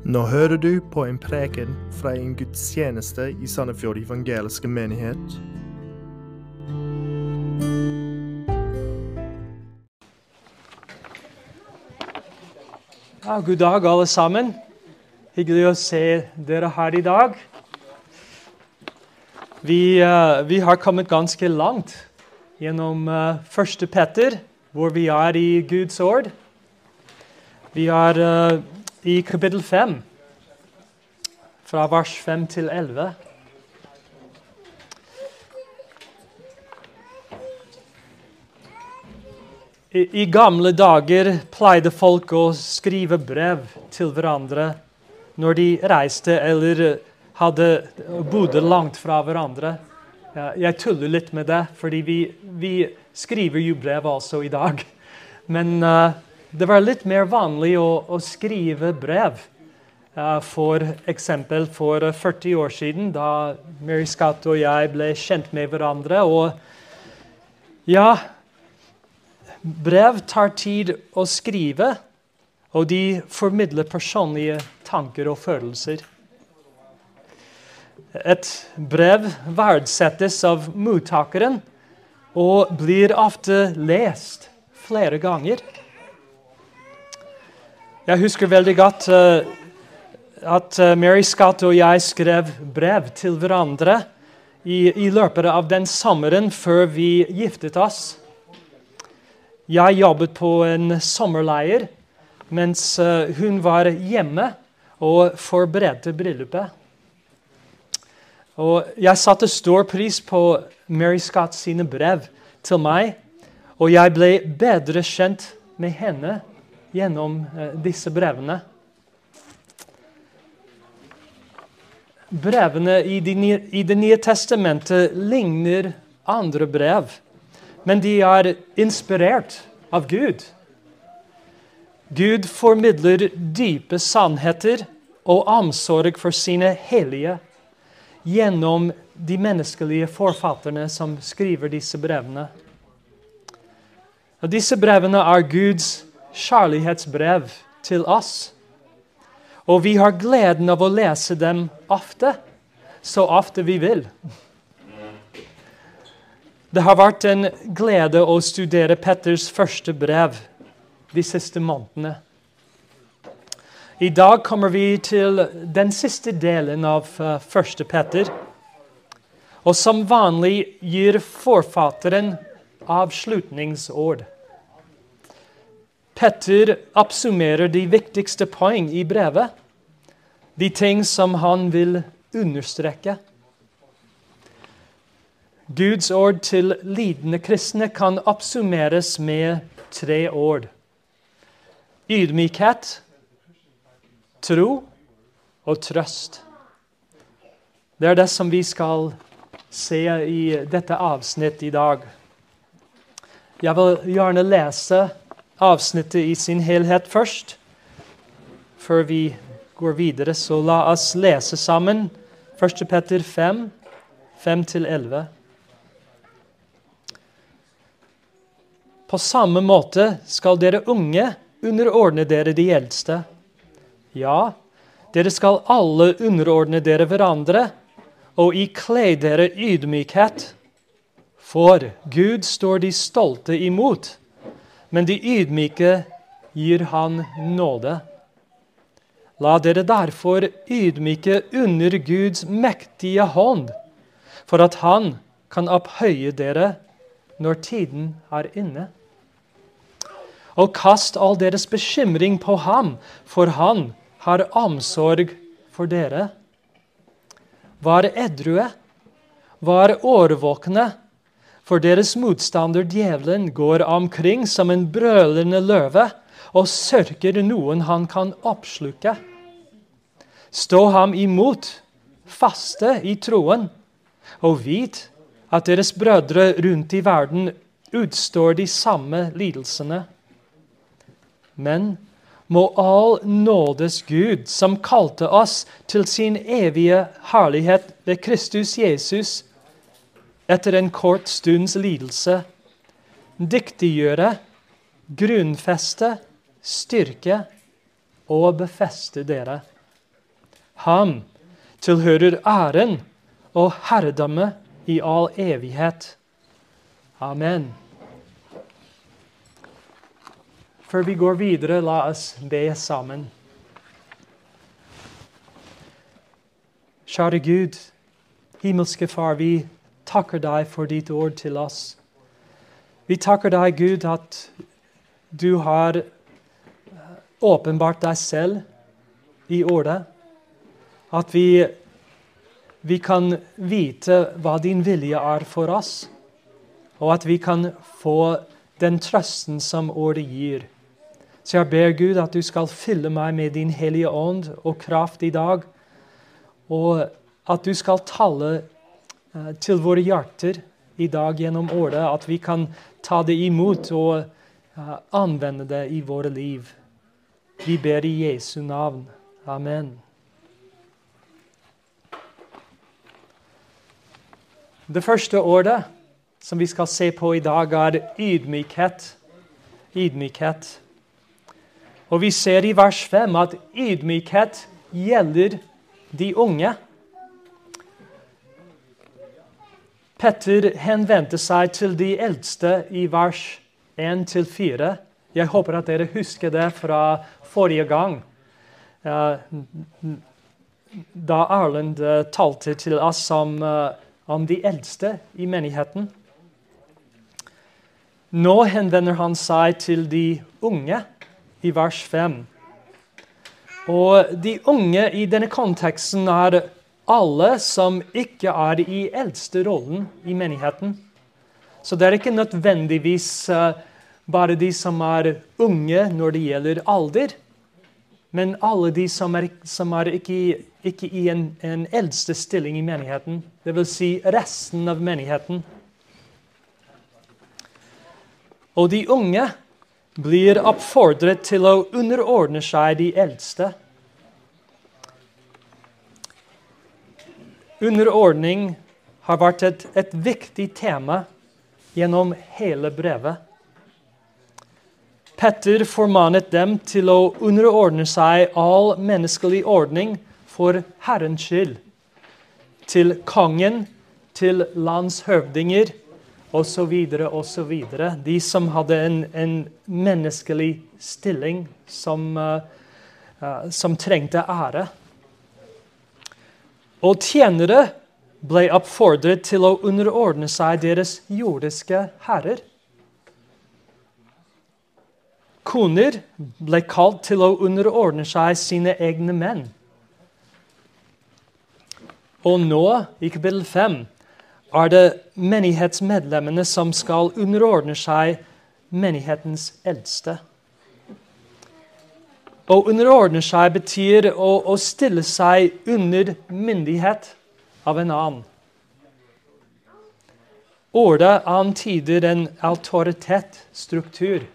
Nå hører du på en preken fra en gudstjeneste i Sandefjord evangeliske menighet. Ja, god dag, alle sammen. Hyggelig å se dere her i dag. Vi, uh, vi har kommet ganske langt gjennom uh, første Petter, hvor vi er i Guds ord. Vi er eh, i kapittel 5, fra vers 5 til 11. I, I gamle dager pleide folk å skrive brev til hverandre når de reiste eller hadde, bodde langt fra hverandre. Jeg tuller litt med det, fordi vi, vi skriver jo brev også i dag. Men uh, det var litt mer vanlig å, å skrive brev. Uh, for eksempel for 40 år siden, da Mary Scott og jeg ble kjent med hverandre. Og ja Brev tar tid å skrive, og de formidler personlige tanker og følelser. Et brev verdsettes av mottakeren og blir ofte lest flere ganger. Jeg husker veldig godt uh, at uh, Mary Scott og jeg skrev brev til hverandre i, i løpet av den sommeren før vi giftet oss. Jeg jobbet på en sommerleir mens uh, hun var hjemme og forberedte bryllupet. Og jeg satte stor pris på Mary Scott sine brev til meg, og jeg ble bedre kjent med henne gjennom uh, disse brevene. Brevene i Det nye testamentet ligner andre brev men de er inspirert av Gud. Gud formidler dype sannheter og omsorg for sine hellige gjennom de menneskelige forfatterne som skriver disse brevene. Og disse brevene er Guds kjærlighetsbrev til oss. Og vi har gleden av å lese dem ofte, så ofte vi vil. Det har vært en glede å studere Petters første brev de siste månedene. I dag kommer vi til den siste delen av uh, første Petter. Og som vanlig gir forfatteren avslutningsord. Petter oppsummerer de viktigste poeng i brevet, de ting som han vil understreke. Guds ord til lidende kristne kan oppsummeres med tre ord. Ydmykhet, tro og trøst. Det er det som vi skal se i dette avsnittet i dag. Jeg vil gjerne lese avsnittet i sin helhet først, før vi går videre. Så la oss lese sammen 1. Petter 5, 5-11. På samme måte skal dere unge underordne dere de eldste. Ja, dere skal alle underordne dere hverandre og ikle dere ydmykhet. For Gud står de stolte imot, men de ydmyke gir Han nåde. La dere derfor ydmyke under Guds mektige hånd, for at Han kan opphøye dere når tiden er inne og kast all deres bekymring på ham, for han har omsorg for dere. Vær edrue, vær årvåkne, for deres motstander djevelen går omkring som en brølende løve og sørger noen han kan oppsluke. Stå ham imot, faste i troen, og vit at deres brødre rundt i verden utstår de samme lidelsene. Men må all nådes Gud, som kalte oss til sin evige herlighet ved Kristus Jesus, etter en kort stunds lidelse, dyktiggjøre, grunnfeste, styrke og befeste dere. Ham tilhører æren og herredømme i all evighet. Amen. Før vi går videre, la oss be sammen. Kjære Gud, himmelske Far, vi takker deg for ditt ord til oss. Vi takker deg, Gud, at du har åpenbart deg selv i ordet. At vi, vi kan vite hva din vilje er for oss, og at vi kan få den trøsten som ordet gir. Så jeg ber Gud at du skal fylle meg med din hellige ånd og kraft i dag, og at du skal tale til våre hjerter i dag gjennom året, at vi kan ta det imot og uh, anvende det i våre liv. Vi ber i Jesu navn. Amen. Det første ordet som vi skal se på i dag, er ydmykhet. Ydmykhet. Og vi ser i vers 5 at ydmykhet gjelder de unge. Petter henvendte seg til de eldste i vers 1-4. Jeg håper at dere husker det fra forrige gang. Da Erlend eh, talte til oss om, eh, om de eldste i menigheten. Nå henvender han seg til de unge i vers 5. Og de unge i denne konteksten er alle som ikke er i eldste rollen i menigheten. Så det er ikke nødvendigvis uh, bare de som er unge når det gjelder alder, men alle de som er, som er ikke, ikke, i en, en eldste stilling i menigheten. Dvs. Si resten av menigheten. Og de unge blir oppfordret til å underordne seg de eldste. Underordning har vært et, et viktig tema gjennom hele brevet. Petter formanet dem til å underordne seg all menneskelig ordning for Herrens skyld. Til kongen, til landshøvdinger osv. osv. De som hadde en, en menneskelig stilling som, uh, uh, som trengte ære. Og tjenere ble oppfordret til å underordne seg deres jordiske herrer. Koner ble kalt til å underordne seg sine egne menn. Og nå, i kapittel 5, er det menighetsmedlemmene som skal underordne seg menighetens eldste. Å underordne seg betyr å, å stille seg under myndighet av en annen. Ordet antyder en autoritetsstruktur.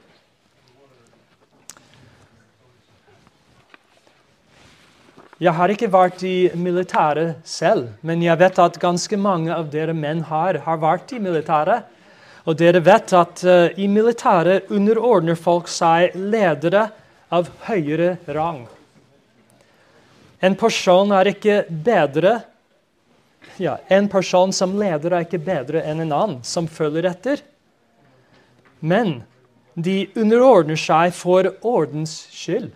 Jeg har ikke vært i militæret selv, men jeg vet at ganske mange av dere menn her har vært i militæret. Og dere vet at uh, i militæret underordner folk seg ledere av høyere rang. En person er ikke bedre ja, En person som leder er ikke bedre enn en annen som følger etter. Men de underordner seg for ordens skyld.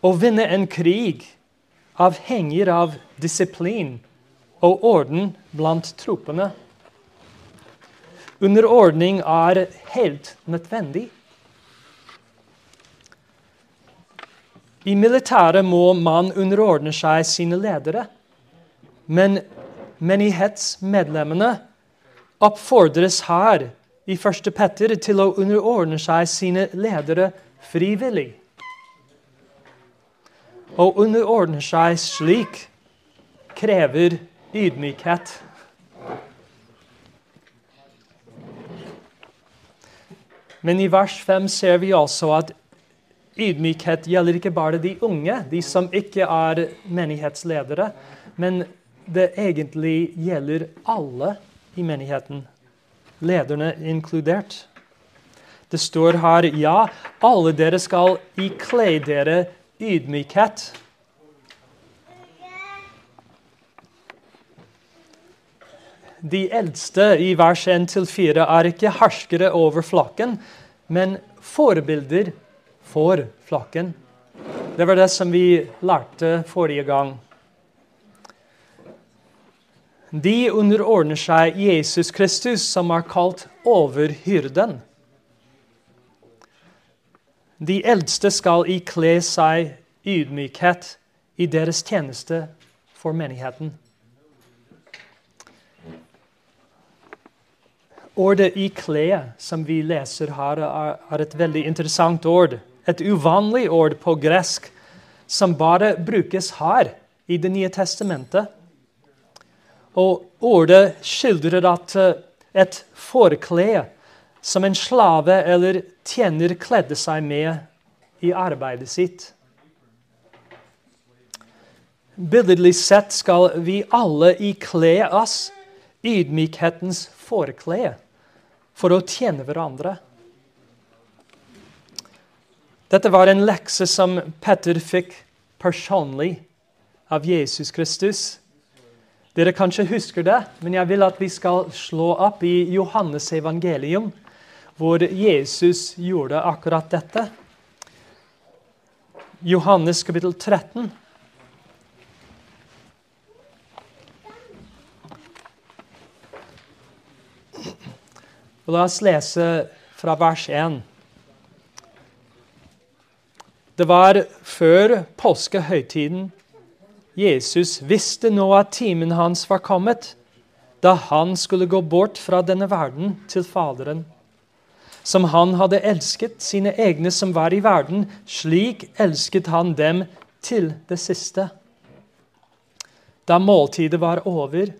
Å vinne en krig avhenger av disiplin og orden blant troppene. Underordning er helt nødvendig. I militæret må man underordne seg sine ledere. Men menighetsmedlemmene oppfordres her i 1. Petter til å underordne seg sine ledere frivillig. Å underordne seg slik krever ydmykhet. Men i vers 5 ser vi også at ydmykhet gjelder ikke bare de unge, de som ikke er menighetsledere, men det egentlig gjelder alle i menigheten, lederne inkludert. Det står her ja, alle dere skal ikle dere ydmykhet. De eldste i vers 1-4 er ikke herskere over flokken, men forbilder for flokken. Det var det som vi lærte forrige gang. De underordner seg Jesus Kristus, som er kalt overhyrden. De eldste skal ikle seg ydmykhet i deres tjeneste for menigheten. Ordet 'ikle', som vi leser her, er et veldig interessant ord. Et uvanlig ord på gresk som bare brukes her i Det nye testamentet. Og ordet skildrer at eh, et forkle som en slave eller tjener kledde seg med i arbeidet sitt. Billedlig sett skal vi alle ikle oss ydmykhetens forkle for å tjene hverandre. Dette var en lekse som Petter fikk personlig av Jesus Kristus. Dere kanskje husker det, men jeg vil at vi skal slå opp i Johannes evangelium, hvor Jesus gjorde akkurat dette. Johannes kapittel 13. La oss lese fra vers 1. Det var før påskehøytiden. Jesus visste nå at timen hans var kommet, da han skulle gå bort fra denne verden til Faderen. Som han hadde elsket sine egne som var i verden, slik elsket han dem til det siste. Da måltidet var over,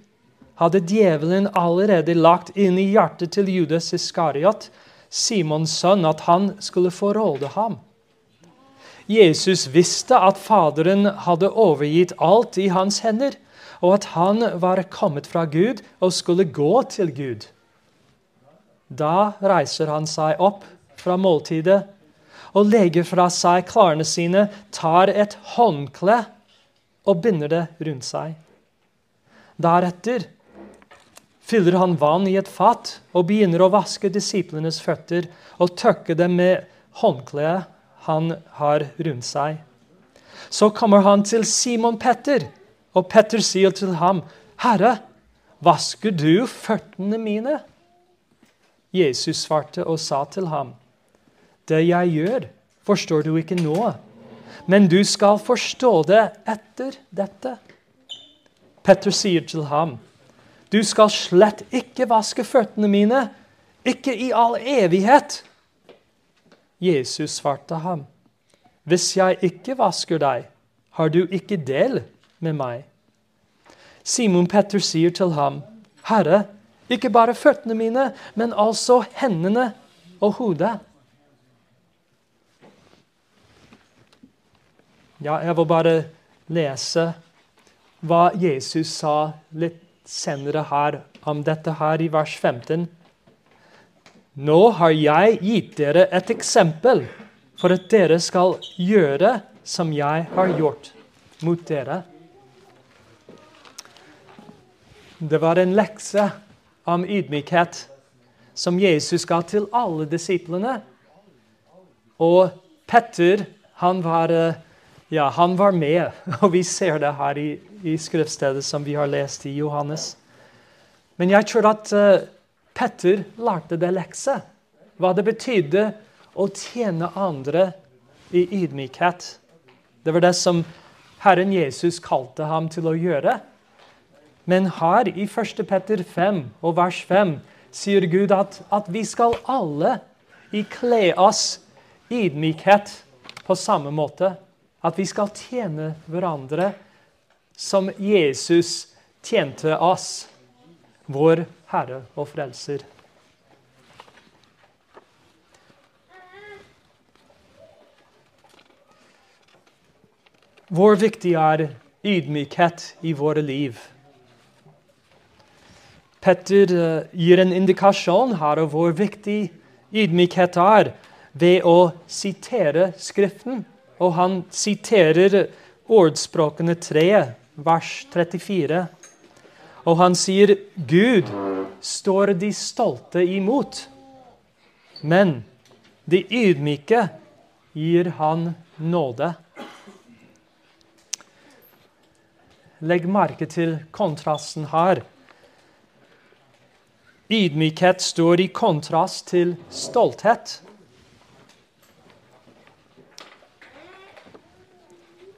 hadde djevelen allerede lagt inn i hjertet til Judas Iskariot, Simons sønn, at han skulle forråde ham. Jesus visste at Faderen hadde overgitt alt i hans hender, og at han var kommet fra Gud og skulle gå til Gud. Da reiser han seg opp fra måltidet og legger fra seg klærne sine, tar et håndkle og binder det rundt seg. Deretter fyller han vann i et fat og begynner å vaske disiplenes føtter og tørke dem med håndkleet han har rundt seg. Så kommer han til Simon Petter, og Petter sier til ham, 'Herre, vasker du føttene mine?' Jesus svarte og sa til ham, 'Det jeg gjør, forstår du ikke nå, men du skal forstå det etter dette.' Petter sier til ham, du skal slett ikke vaske føttene mine, ikke i all evighet. Jesus svarte ham, Hvis jeg ikke vasker deg, har du ikke del med meg. Simon Petter sier til ham, Herre, ikke bare føttene mine, men altså hendene og hodet. Ja, jeg vil bare lese hva Jesus sa litt senere her om dette her i vers 15. Nå har jeg gitt dere et eksempel for at dere skal gjøre som jeg har gjort mot dere. Det var en lekse om ydmykhet som Jesus ga til alle disiplene. Og Petter han var, ja, han var med, og vi ser det her i, i skriftstedet som vi har lest i Johannes. Men jeg tror at uh, Petter lærte det lekse. Hva det betydde å tjene andre i ydmykhet. Det var det som Herren Jesus kalte ham til å gjøre. Men her i 1. Petter 5 og vers 5 sier Gud at, at vi skal alle ikle oss ydmykhet på samme måte. At vi skal tjene hverandre som Jesus tjente oss, vår Herre og Frelser. Hvor viktig er ydmykhet i våre liv? Petter uh, gir en indikasjon her av hvor viktig ydmykhet er, ved å sitere Skriften. Og han siterer ordspråkene 3, vers 34. Og han sier Gud står de stolte imot, men de ydmyke gir han nåde. Legg merke til kontrasten her. Ydmykhet står i kontrast til stolthet.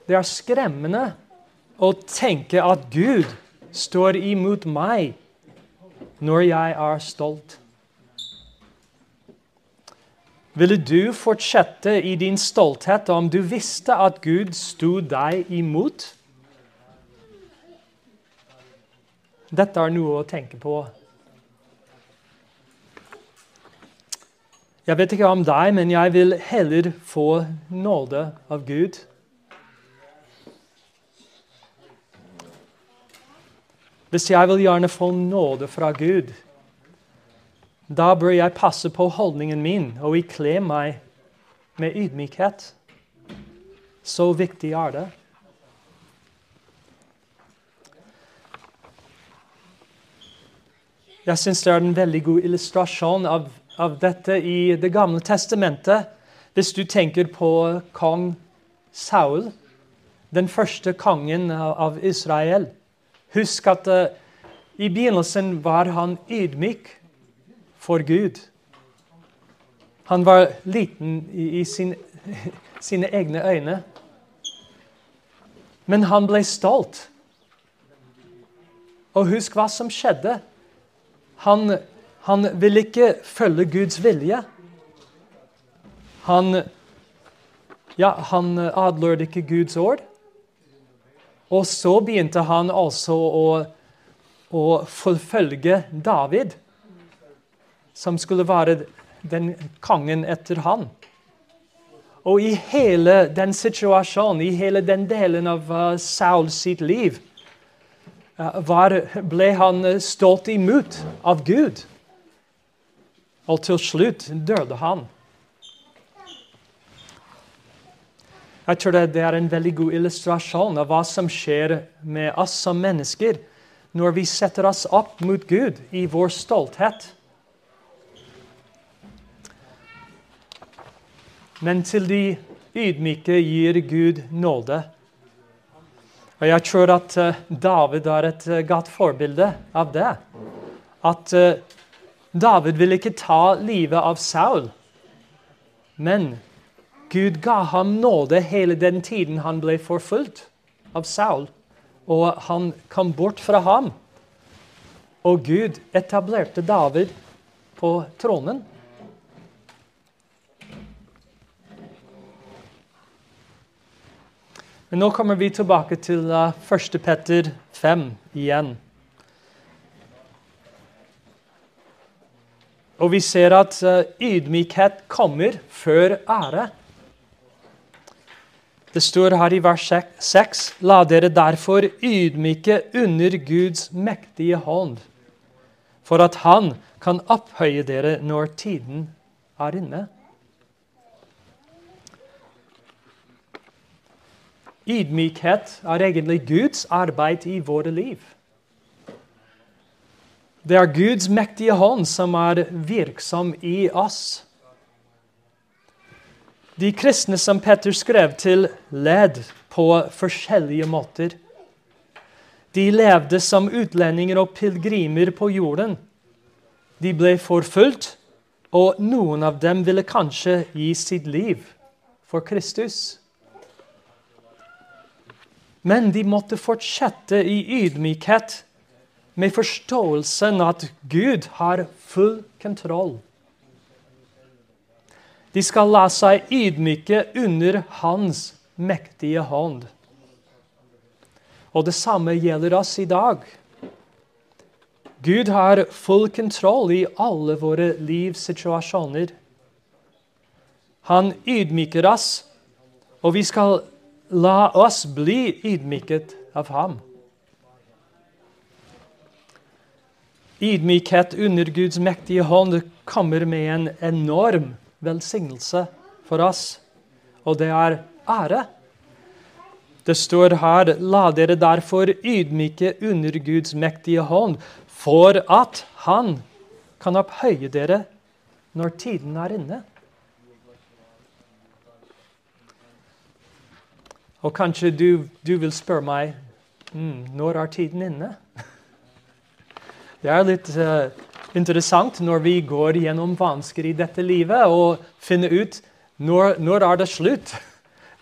Det er skremmende å tenke at Gud står imot meg når jeg er stolt. Ville du fortsette i din stolthet om du visste at Gud sto deg imot? Dette er noe å tenke på. Jeg vet ikke om deg, men jeg vil heller få nåde av Gud. Hvis jeg vil gjerne få nåde fra Gud, da bør jeg passe på holdningen min og ikle meg med ydmykhet. Så viktig er det. Jeg syns det er en veldig god illustrasjon av, av, dette i Det gamle testamentet. Hvis du tenker på kong Saul, den første kongen av Israel. Husk at uh, i begynnelsen var han ydmyk for Gud. Han var liten i, i sin, sine egne øyne. Men han ble stolt. Og husk hva som skjedde. Han, han ville ikke følge Guds vilje. Han, ja, han adlørte ikke Guds ord. Og så begynte han altså å, å forfølge David, som skulle være den kongen etter han. Og i hele den situasjonen, i hele den delen av uh, Saul sitt liv, var, ble han stått imot av Gud. Og til slutt døde han. Jeg tror det er en veldig god illustrasjon av hva som skjer med oss som mennesker når vi setter oss opp mot Gud i vår stolthet. Men til de ydmyke gir Gud nåde. Og Jeg tror at uh, David er et uh, godt forbilde av det. At uh, David vil ikke ta livet av Saul, men Gud ga ham nåde hele den tiden han ble forfulgt av Saul. Og han kom bort fra ham. Og Gud etablerte David på tronen. Men nå kommer vi tilbake til uh, 1. Petter 5 igjen. Og vi ser at uh, ydmykhet kommer før ære. Det står her i vers 6.: La dere derfor ydmyke under Guds mektige hånd, for at Han kan opphøye dere når tiden er inne. Ydmykhet er egentlig Guds arbeid i våre liv. Det er Guds mektige hånd som er virksom i oss. De kristne som Petter skrev til, led på forskjellige måter. De levde som utlendinger og pilegrimer på jorden. De ble forfulgt, og noen av dem ville kanskje gi sitt liv for Kristus. Men de måtte fortsette i ydmykhet med forståelsen at Gud har full kontroll. De skal la seg ydmyke under Hans mektige hånd. Og det samme gjelder oss i dag. Gud har full kontroll i alle våre livssituasjoner. Han ydmyker oss, og vi skal La oss bli ydmyket av ham. Ydmykhet under Guds mektige hånd kommer med en enorm velsignelse for oss, og det er ære. Det står her La dere derfor ydmyke under Guds mektige hånd, for at Han kan opphøye dere når tiden er inne. Og kanskje du, du vil spørre meg mm, når er tiden inne? Det er litt uh, interessant når vi går gjennom vansker i dette livet og finner ut når, når er det slutt.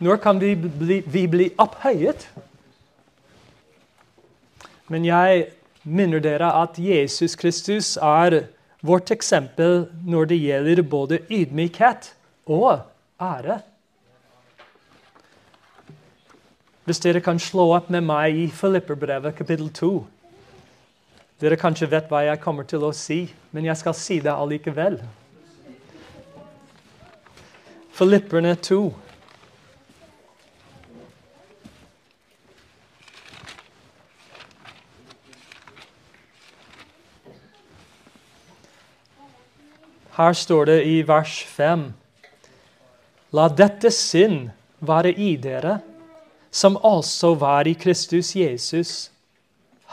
Når kan vi bli, vi bli opphøyet? Men jeg minner dere at Jesus Kristus er vårt eksempel når det gjelder både ydmykhet og ære. Hvis dere kan slå opp med meg i Filipperbrevet kapittel 2 Dere kanskje vet hva jeg kommer til å si, men jeg skal si det allikevel. Filipperne 2. Her står det i vers 5.: La dette sinn være i dere, som også var i Kristus Jesus.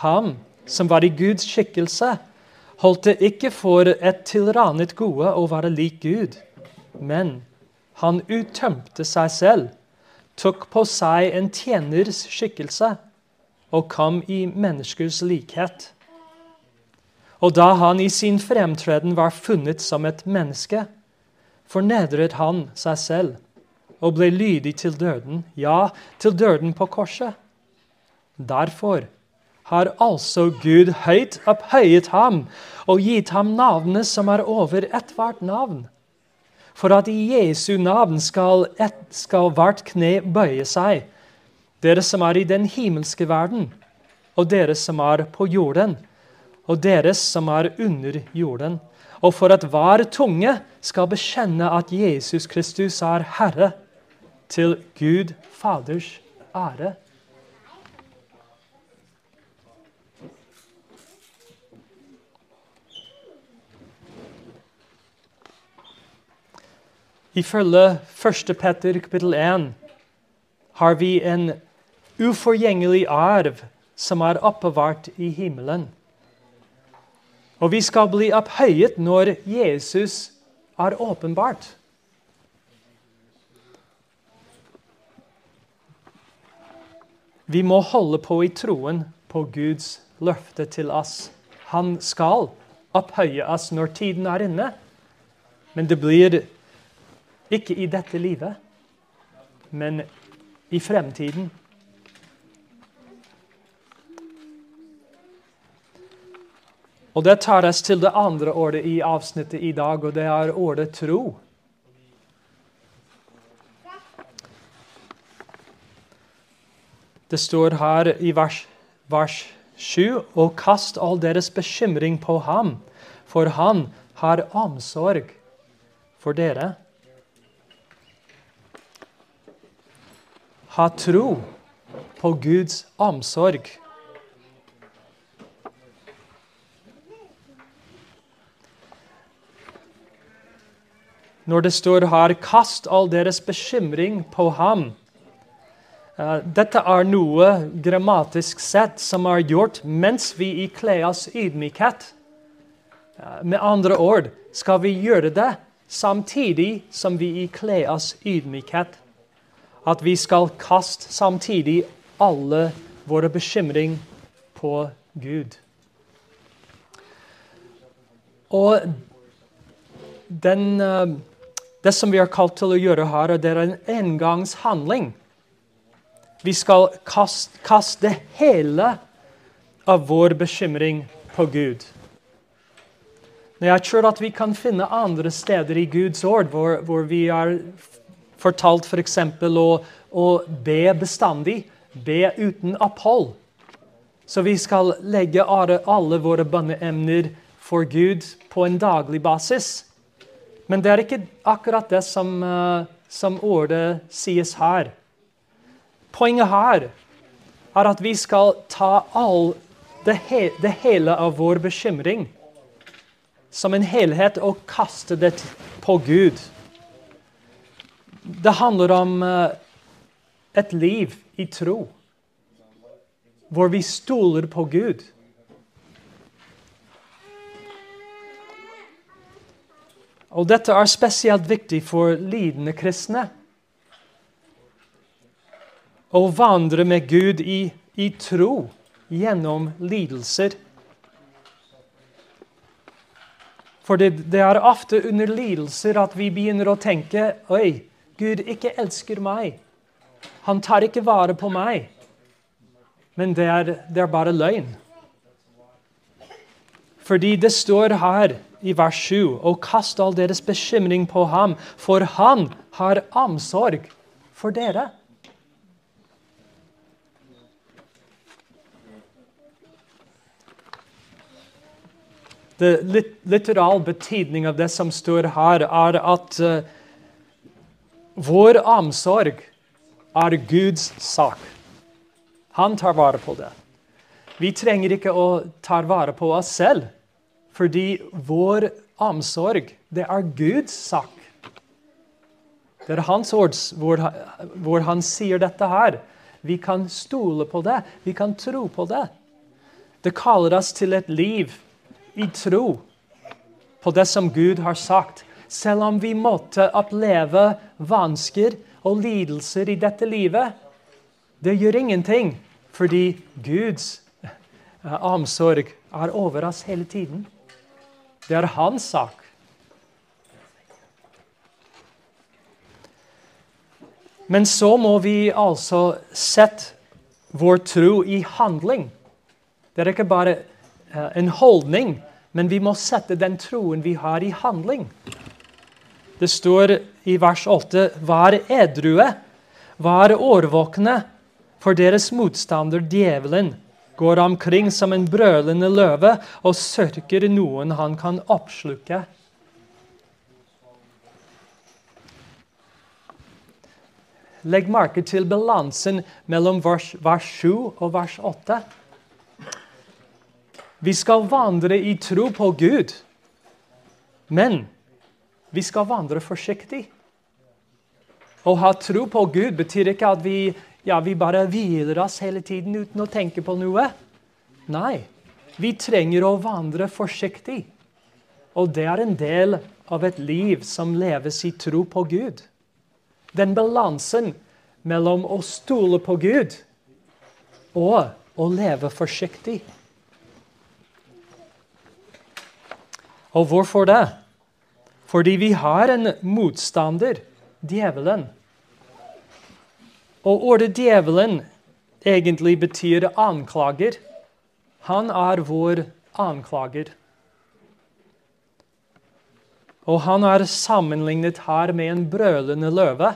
Han som var i Guds skikkelse, holdt det ikke for et tilranet gode å være lik Gud, men han uttømte seg selv, tok på seg en tjeners skikkelse og kom i menneskers likhet. Og da han i sin fremtreden var funnet som et menneske, fornedret han seg selv og ble lydig til døden, ja, til døden på korset. Derfor har altså Gud høyt opphøyet ham og gitt ham navnet som er over ethvert navn, for at i Jesu navn skal, et, skal hvert kne bøye seg, dere som er i den himmelske verden, og dere som er på jorden og dere som er under jorden, og for at hver tunge skal bekjenne at Jesus Kristus er Herre, til Gud Faders ære. Ifølge 1. Petter kapittel 1 har vi en uforgjengelig arv som er oppbevart i himmelen. Og vi skal bli opphøyet når Jesus er åpenbart. Vi må holde på i troen på Guds løfte til oss. Han skal opphøye oss når tiden er inne. Men det blir ikke i dette livet, men i fremtiden. Og Det tar oss til det andre ordet i avsnittet i dag, og det er ordet tro. Det står her i vers, vers 7.: Og kast all deres bekymring på ham, for han har omsorg for dere. Ha tro på Guds omsorg. når det står her 'kast all deres bekymring på ham'. Uh, dette er noe grammatisk sett som er gjort mens vi ikler oss ydmykhet. Uh, med andre ord skal vi gjøre det samtidig som vi ikler oss ydmykhet. At vi skal kaste samtidig alle våre bekymring på Gud. Og den uh, det som vi er kalt til å gjøre her, det er en engangshandling. Vi skal kaste, kaste hele av vår bekymring på Gud. Jeg tror at vi kan finne andre steder i Guds ord hvor, hvor vi har fortalt f.eks. For å, å be bestandig, be uten opphold. Så vi skal legge alle våre bønneemner for Gud på en daglig basis. Men det er ikke akkurat det som, uh, som ordet sies her. Poenget her er at vi skal ta all det, he det hele av vår bekymring som en helhet og kaste det på Gud. Det handler om uh, et liv i tro, hvor vi stoler på Gud. Og dette er spesielt viktig for lidende kristne. Å vandre med Gud i, i tro gjennom lidelser. For det, det, er ofte under lidelser at vi begynner å tenke Oi, Gud ikke elsker meg. Han tar ikke vare på meg. Men det er, det er bare løgn. Fordi det står her i vers 7 og kast all deres bekymring på ham, for han har omsorg for dere. Det litteral betydning av det som står her, er at uh, vår omsorg er Guds sak. Han tar vare på det. Vi trenger ikke å ta vare på oss selv, fordi vår omsorg, det er Guds sak. Det er hans ord hvor, hvor han sier dette her. Vi kan stole på det. Vi kan tro på det. Det kaller oss til et liv i tro på det som Gud har sagt. Selv om vi måtte oppleve vansker og lidelser i dette livet. Det gjør ingenting, fordi Guds eh, omsorg er over oss hele tiden. Det er hans sak. Men så må vi altså sette vår tro i handling. Det er ikke bare eh, en holdning, men vi må sette den troen vi har, i handling. Det står i vers 8.: Vær edrue, vær årvåkne, for deres motstander djevelen går omkring som en brølende løve og søker noen han kan oppsluke. Legg merke til balansen mellom vers, vers 7 og vers 8. Vi skal vandre i tro på Gud, men vi skal vandre forsiktig. Å ha tro på Gud betyr ikke at vi, ja, vi bare hviler oss hele tiden uten å tenke på noe. Nei, vi trenger å vandre forsiktig. Og det er en del av et liv som leves i tro på Gud. Den balansen mellom å stole på Gud og å leve forsiktig. Og hvorfor det? Fordi vi har en motstander, djevelen. Og ordet 'djevelen' egentlig betyr anklager. Han er vår anklager. Og han er sammenlignet her med en brølende løve.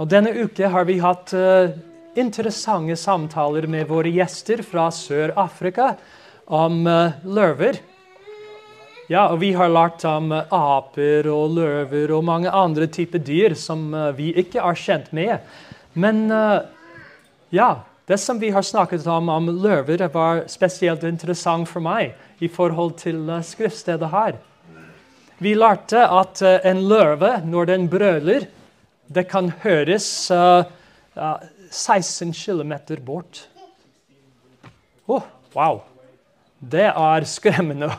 Og Denne uke har vi hatt uh, interessante samtaler med våre gjester fra Sør-Afrika om uh, løver. Ja, og vi har lært om uh, aper og løver og mange andre typer dyr som uh, vi ikke er kjent med. Men ja, det som vi har snakket om om løver, var spesielt interessant for meg i forhold til skriftstedet her. Vi lærte at en løve, når den brøler, det kan høres 16 km bort. Oh, wow! Det er skremmende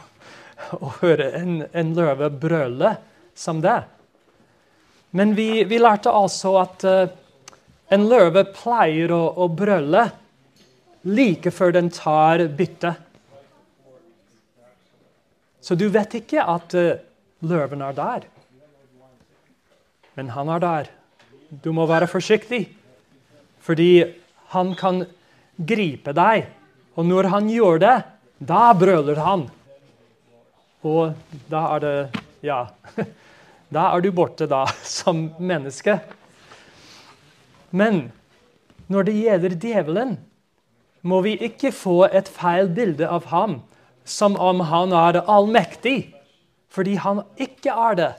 å høre en, en løve brøle som det. Men vi, vi lærte altså at uh, en løve pleier å, å brøle like før den tar bytte. Så du vet ikke at uh, løven er der. Men han er der. Du må være forsiktig, fordi han kan gripe deg. Og når han gjør det, da brøler han. Og da er det Ja. Da er du borte, da, som menneske. Men når det gjelder djevelen, må vi ikke få et feil bilde av ham som om han er allmektig, fordi han ikke er det.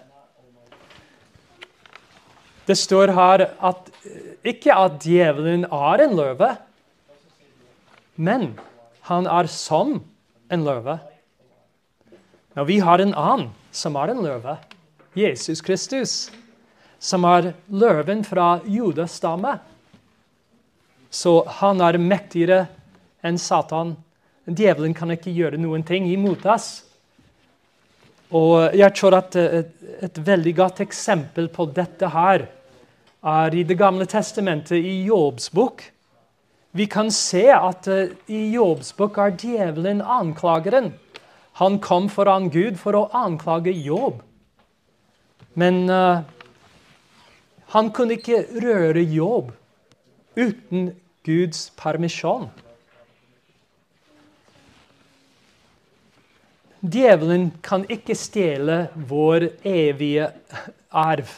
Det står her at ikke at djevelen er en løve, men han er som en løve. Og vi har en annen som er en løve. Jesus Kristus. som er løven fra Judas stamme. Så han er mektigere enn Satan. Djevelen kan ikke gjøre noen ting imot oss. Og jeg tror at et, et veldig godt eksempel på dette her er i Det gamle testamentet, i Jobbs bok. Vi kan se at uh, i Jobbs bok er djevelen anklageren. Han kom foran Gud for å anklage Jobb. Men uh, han kunne ikke røre Jobb uten Guds permisjon. Djevelen kan ikke stjele vår evige arv.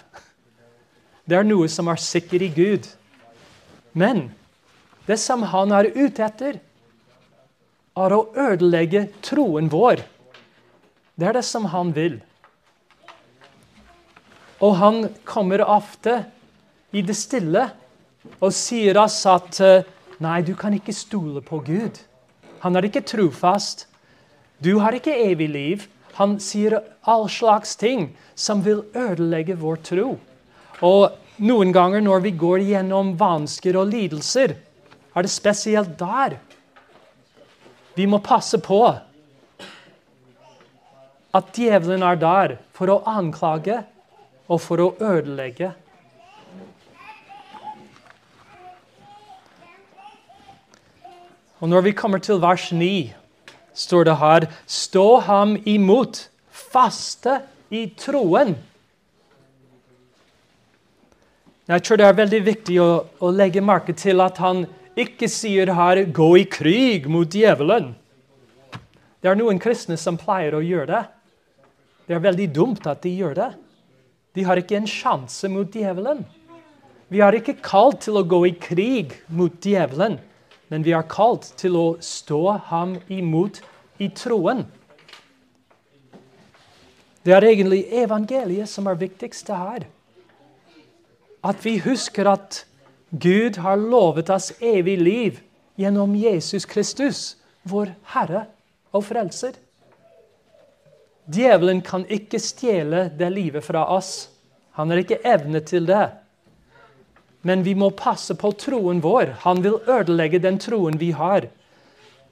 Det er noe som er sikkert i Gud. Men det som han er ute etter, er å ødelegge troen vår. Det er det som han vil. Og han kommer ofte i det stille og sier oss at nei, du kan ikke stole på Gud. Han er ikke trofast. Du har ikke evig liv. Han sier all slags ting som vil ødelegge vår tro. Og noen ganger når vi går gjennom vansker og lidelser, er det spesielt der vi må passe på at djevelen er der for å anklage og for å ødelegge. Og Når vi kommer til vers 9, står det her Stå ham imot, faste i troen. Jeg tror det er veldig viktig å, å legge merke til at han ikke sier her 'gå i krig mot djevelen'. Det er noen kristne som pleier å gjøre det. Det er veldig dumt at de gjør det. De har ikke en sjanse mot djevelen. Vi er ikke kalt til å gå i krig mot djevelen, men vi er kalt til å stå ham imot i troen. Det er egentlig evangeliet som er viktigst her. At vi husker at Gud har lovet oss evig liv gjennom Jesus Kristus, vår Herre og Frelser. Djevelen kan ikke stjele det livet fra oss. Han har ikke evne til det. Men vi må passe på troen vår. Han vil ødelegge den troen vi har.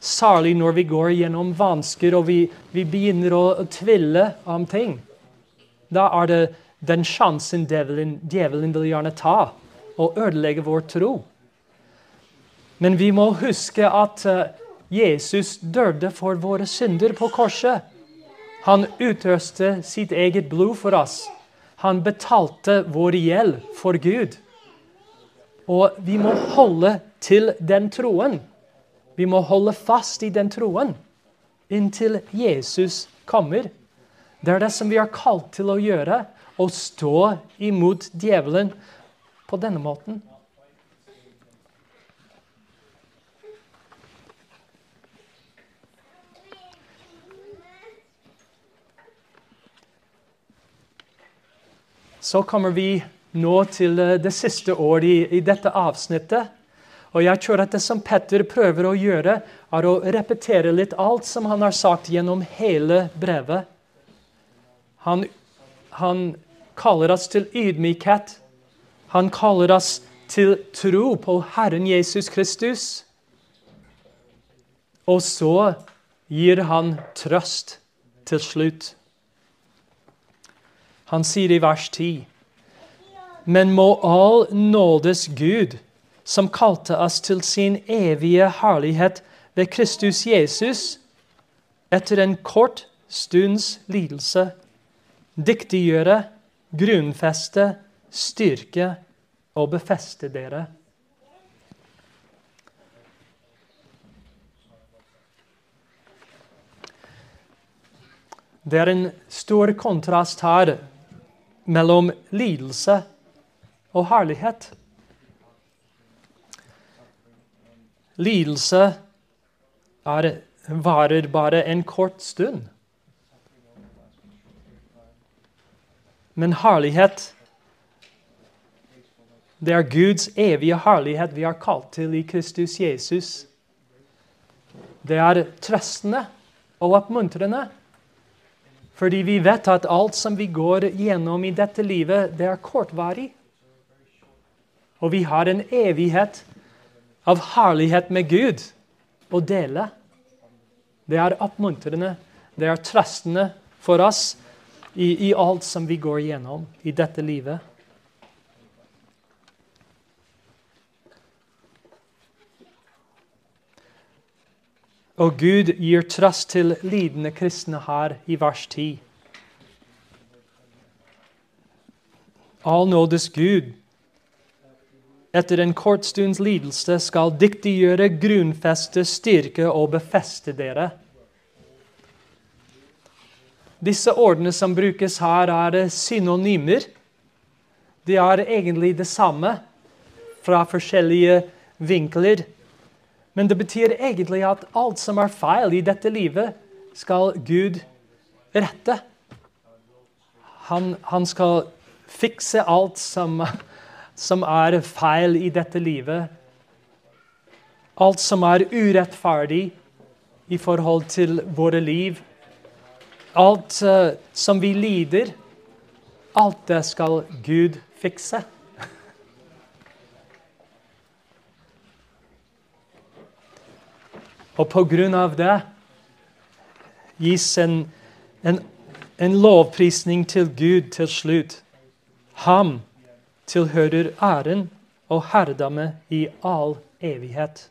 Særlig når vi går gjennom vansker og vi, vi begynner å, tvile om ting. Da er det den sjansen djevelen, djevelen vil gjerne ta og ødelegge vår tro. Men vi må huske at eh, Jesus døde for våre synder på korset. Han utøste sitt eget blod for oss. Han betalte vår gjeld for Gud. Og vi må holde til den troen. Vi må holde fast i den troen inntil Jesus kommer. Det er det som vi er kalt til å gjøre. Å stå imot djevelen på denne måten. Så kommer vi nå til eh, det siste året i, i, dette avsnittet. Og jeg tror at Det som Petter prøver å gjøre, er å repetere litt alt som han har sagt gjennom hele brevet. Han, han kaller oss til ydmykhet han kaller oss til tro på Herren Jesus Kristus. Og så gir han trøst til slutt. Han sier i vers 10.: Men må all nådes Gud, som kalte oss til sin evige herlighet ved Kristus Jesus, etter en kort stunds lidelse, dyktiggjøre, grunnfeste, styrke og befeste dere. Det er en stor kontrast her mellom lidelse og herlighet. Lidelse er, varer bare en kort stund. Men herlighet det er Guds evige herlighet vi har kalt til i Kristus Jesus. Det er trøstende og oppmuntrende. Fordi vi vet at alt som vi går gjennom i dette livet, det er kortvarig. Og vi har en evighet av herlighet med Gud å dele. Det er oppmuntrende, det er trøstende for oss i, i alt som vi går gjennom i dette livet. Og Gud gir trøst til lidende kristne her i vers 10. All nådes Gud, etter en kort stunds lidelse skal dyktiggjøre, grunnfeste, styrke og befeste dere. Disse ordene som brukes her, er synonymer. De er egentlig det samme fra forskjellige vinkler. Men det betyr egentlig at alt som er feil i dette livet, skal Gud rette. Han, han skal fikse alt som, som er feil i dette livet. Alt som er urettferdig i forhold til våre liv. Alt uh, som vi lider, alt det skal Gud fikse. Og på grunn av det gis en, en, en lovprisning til Gud til slutt. Ham tilhører æren og herredømme i all evighet.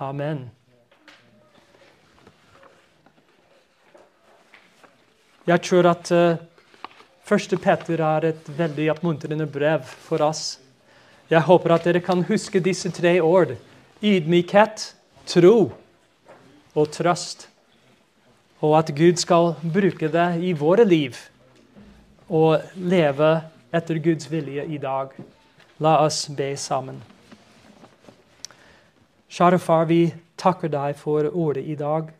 Amen. Jeg tror at uh, første Petter er et veldig oppmuntrende brev for oss. Jeg håper at dere kan huske disse tre ord. Ydmykhet, tro og trøst. Og at Gud skal bruke det i våre liv og leve etter Guds vilje i dag. La oss be sammen. Kjære far, vi takker deg for ordet i dag.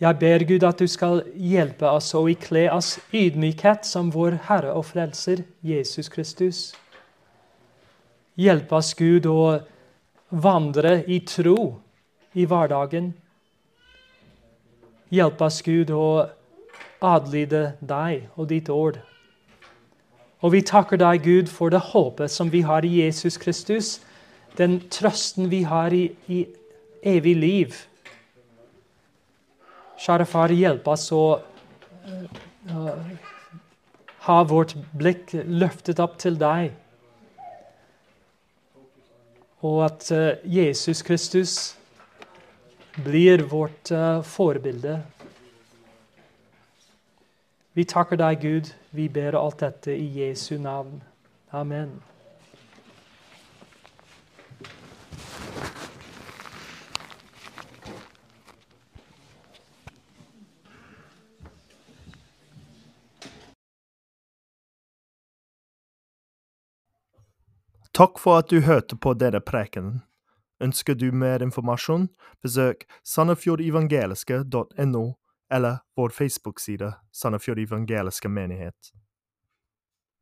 Jeg ber Gud at du skal hjelpe oss og ikle oss ydmykhet som vår Herre og Frelser, Jesus Kristus. Hjelp oss, Gud, å vandre i tro i hverdagen. Hjelp oss, Gud, å adlyde deg og ditt ord. Og vi takker deg, Gud, for det håpet som vi har i Jesus Kristus, den trøsten vi har i, i evig liv. Kjære Far, hjelp oss å uh, ha vårt blikk løftet opp til deg. Og at uh, Jesus Kristus blir vårt uh, forbilde. Vi takker deg, Gud. Vi ber alt dette i Jesu navn. Amen. Takk for at du hørte på denne prekenen. Ønsker du mer informasjon, besøk sandefjordevangeliske.no eller vår Facebook-side Sandefjord evangeliske menighet.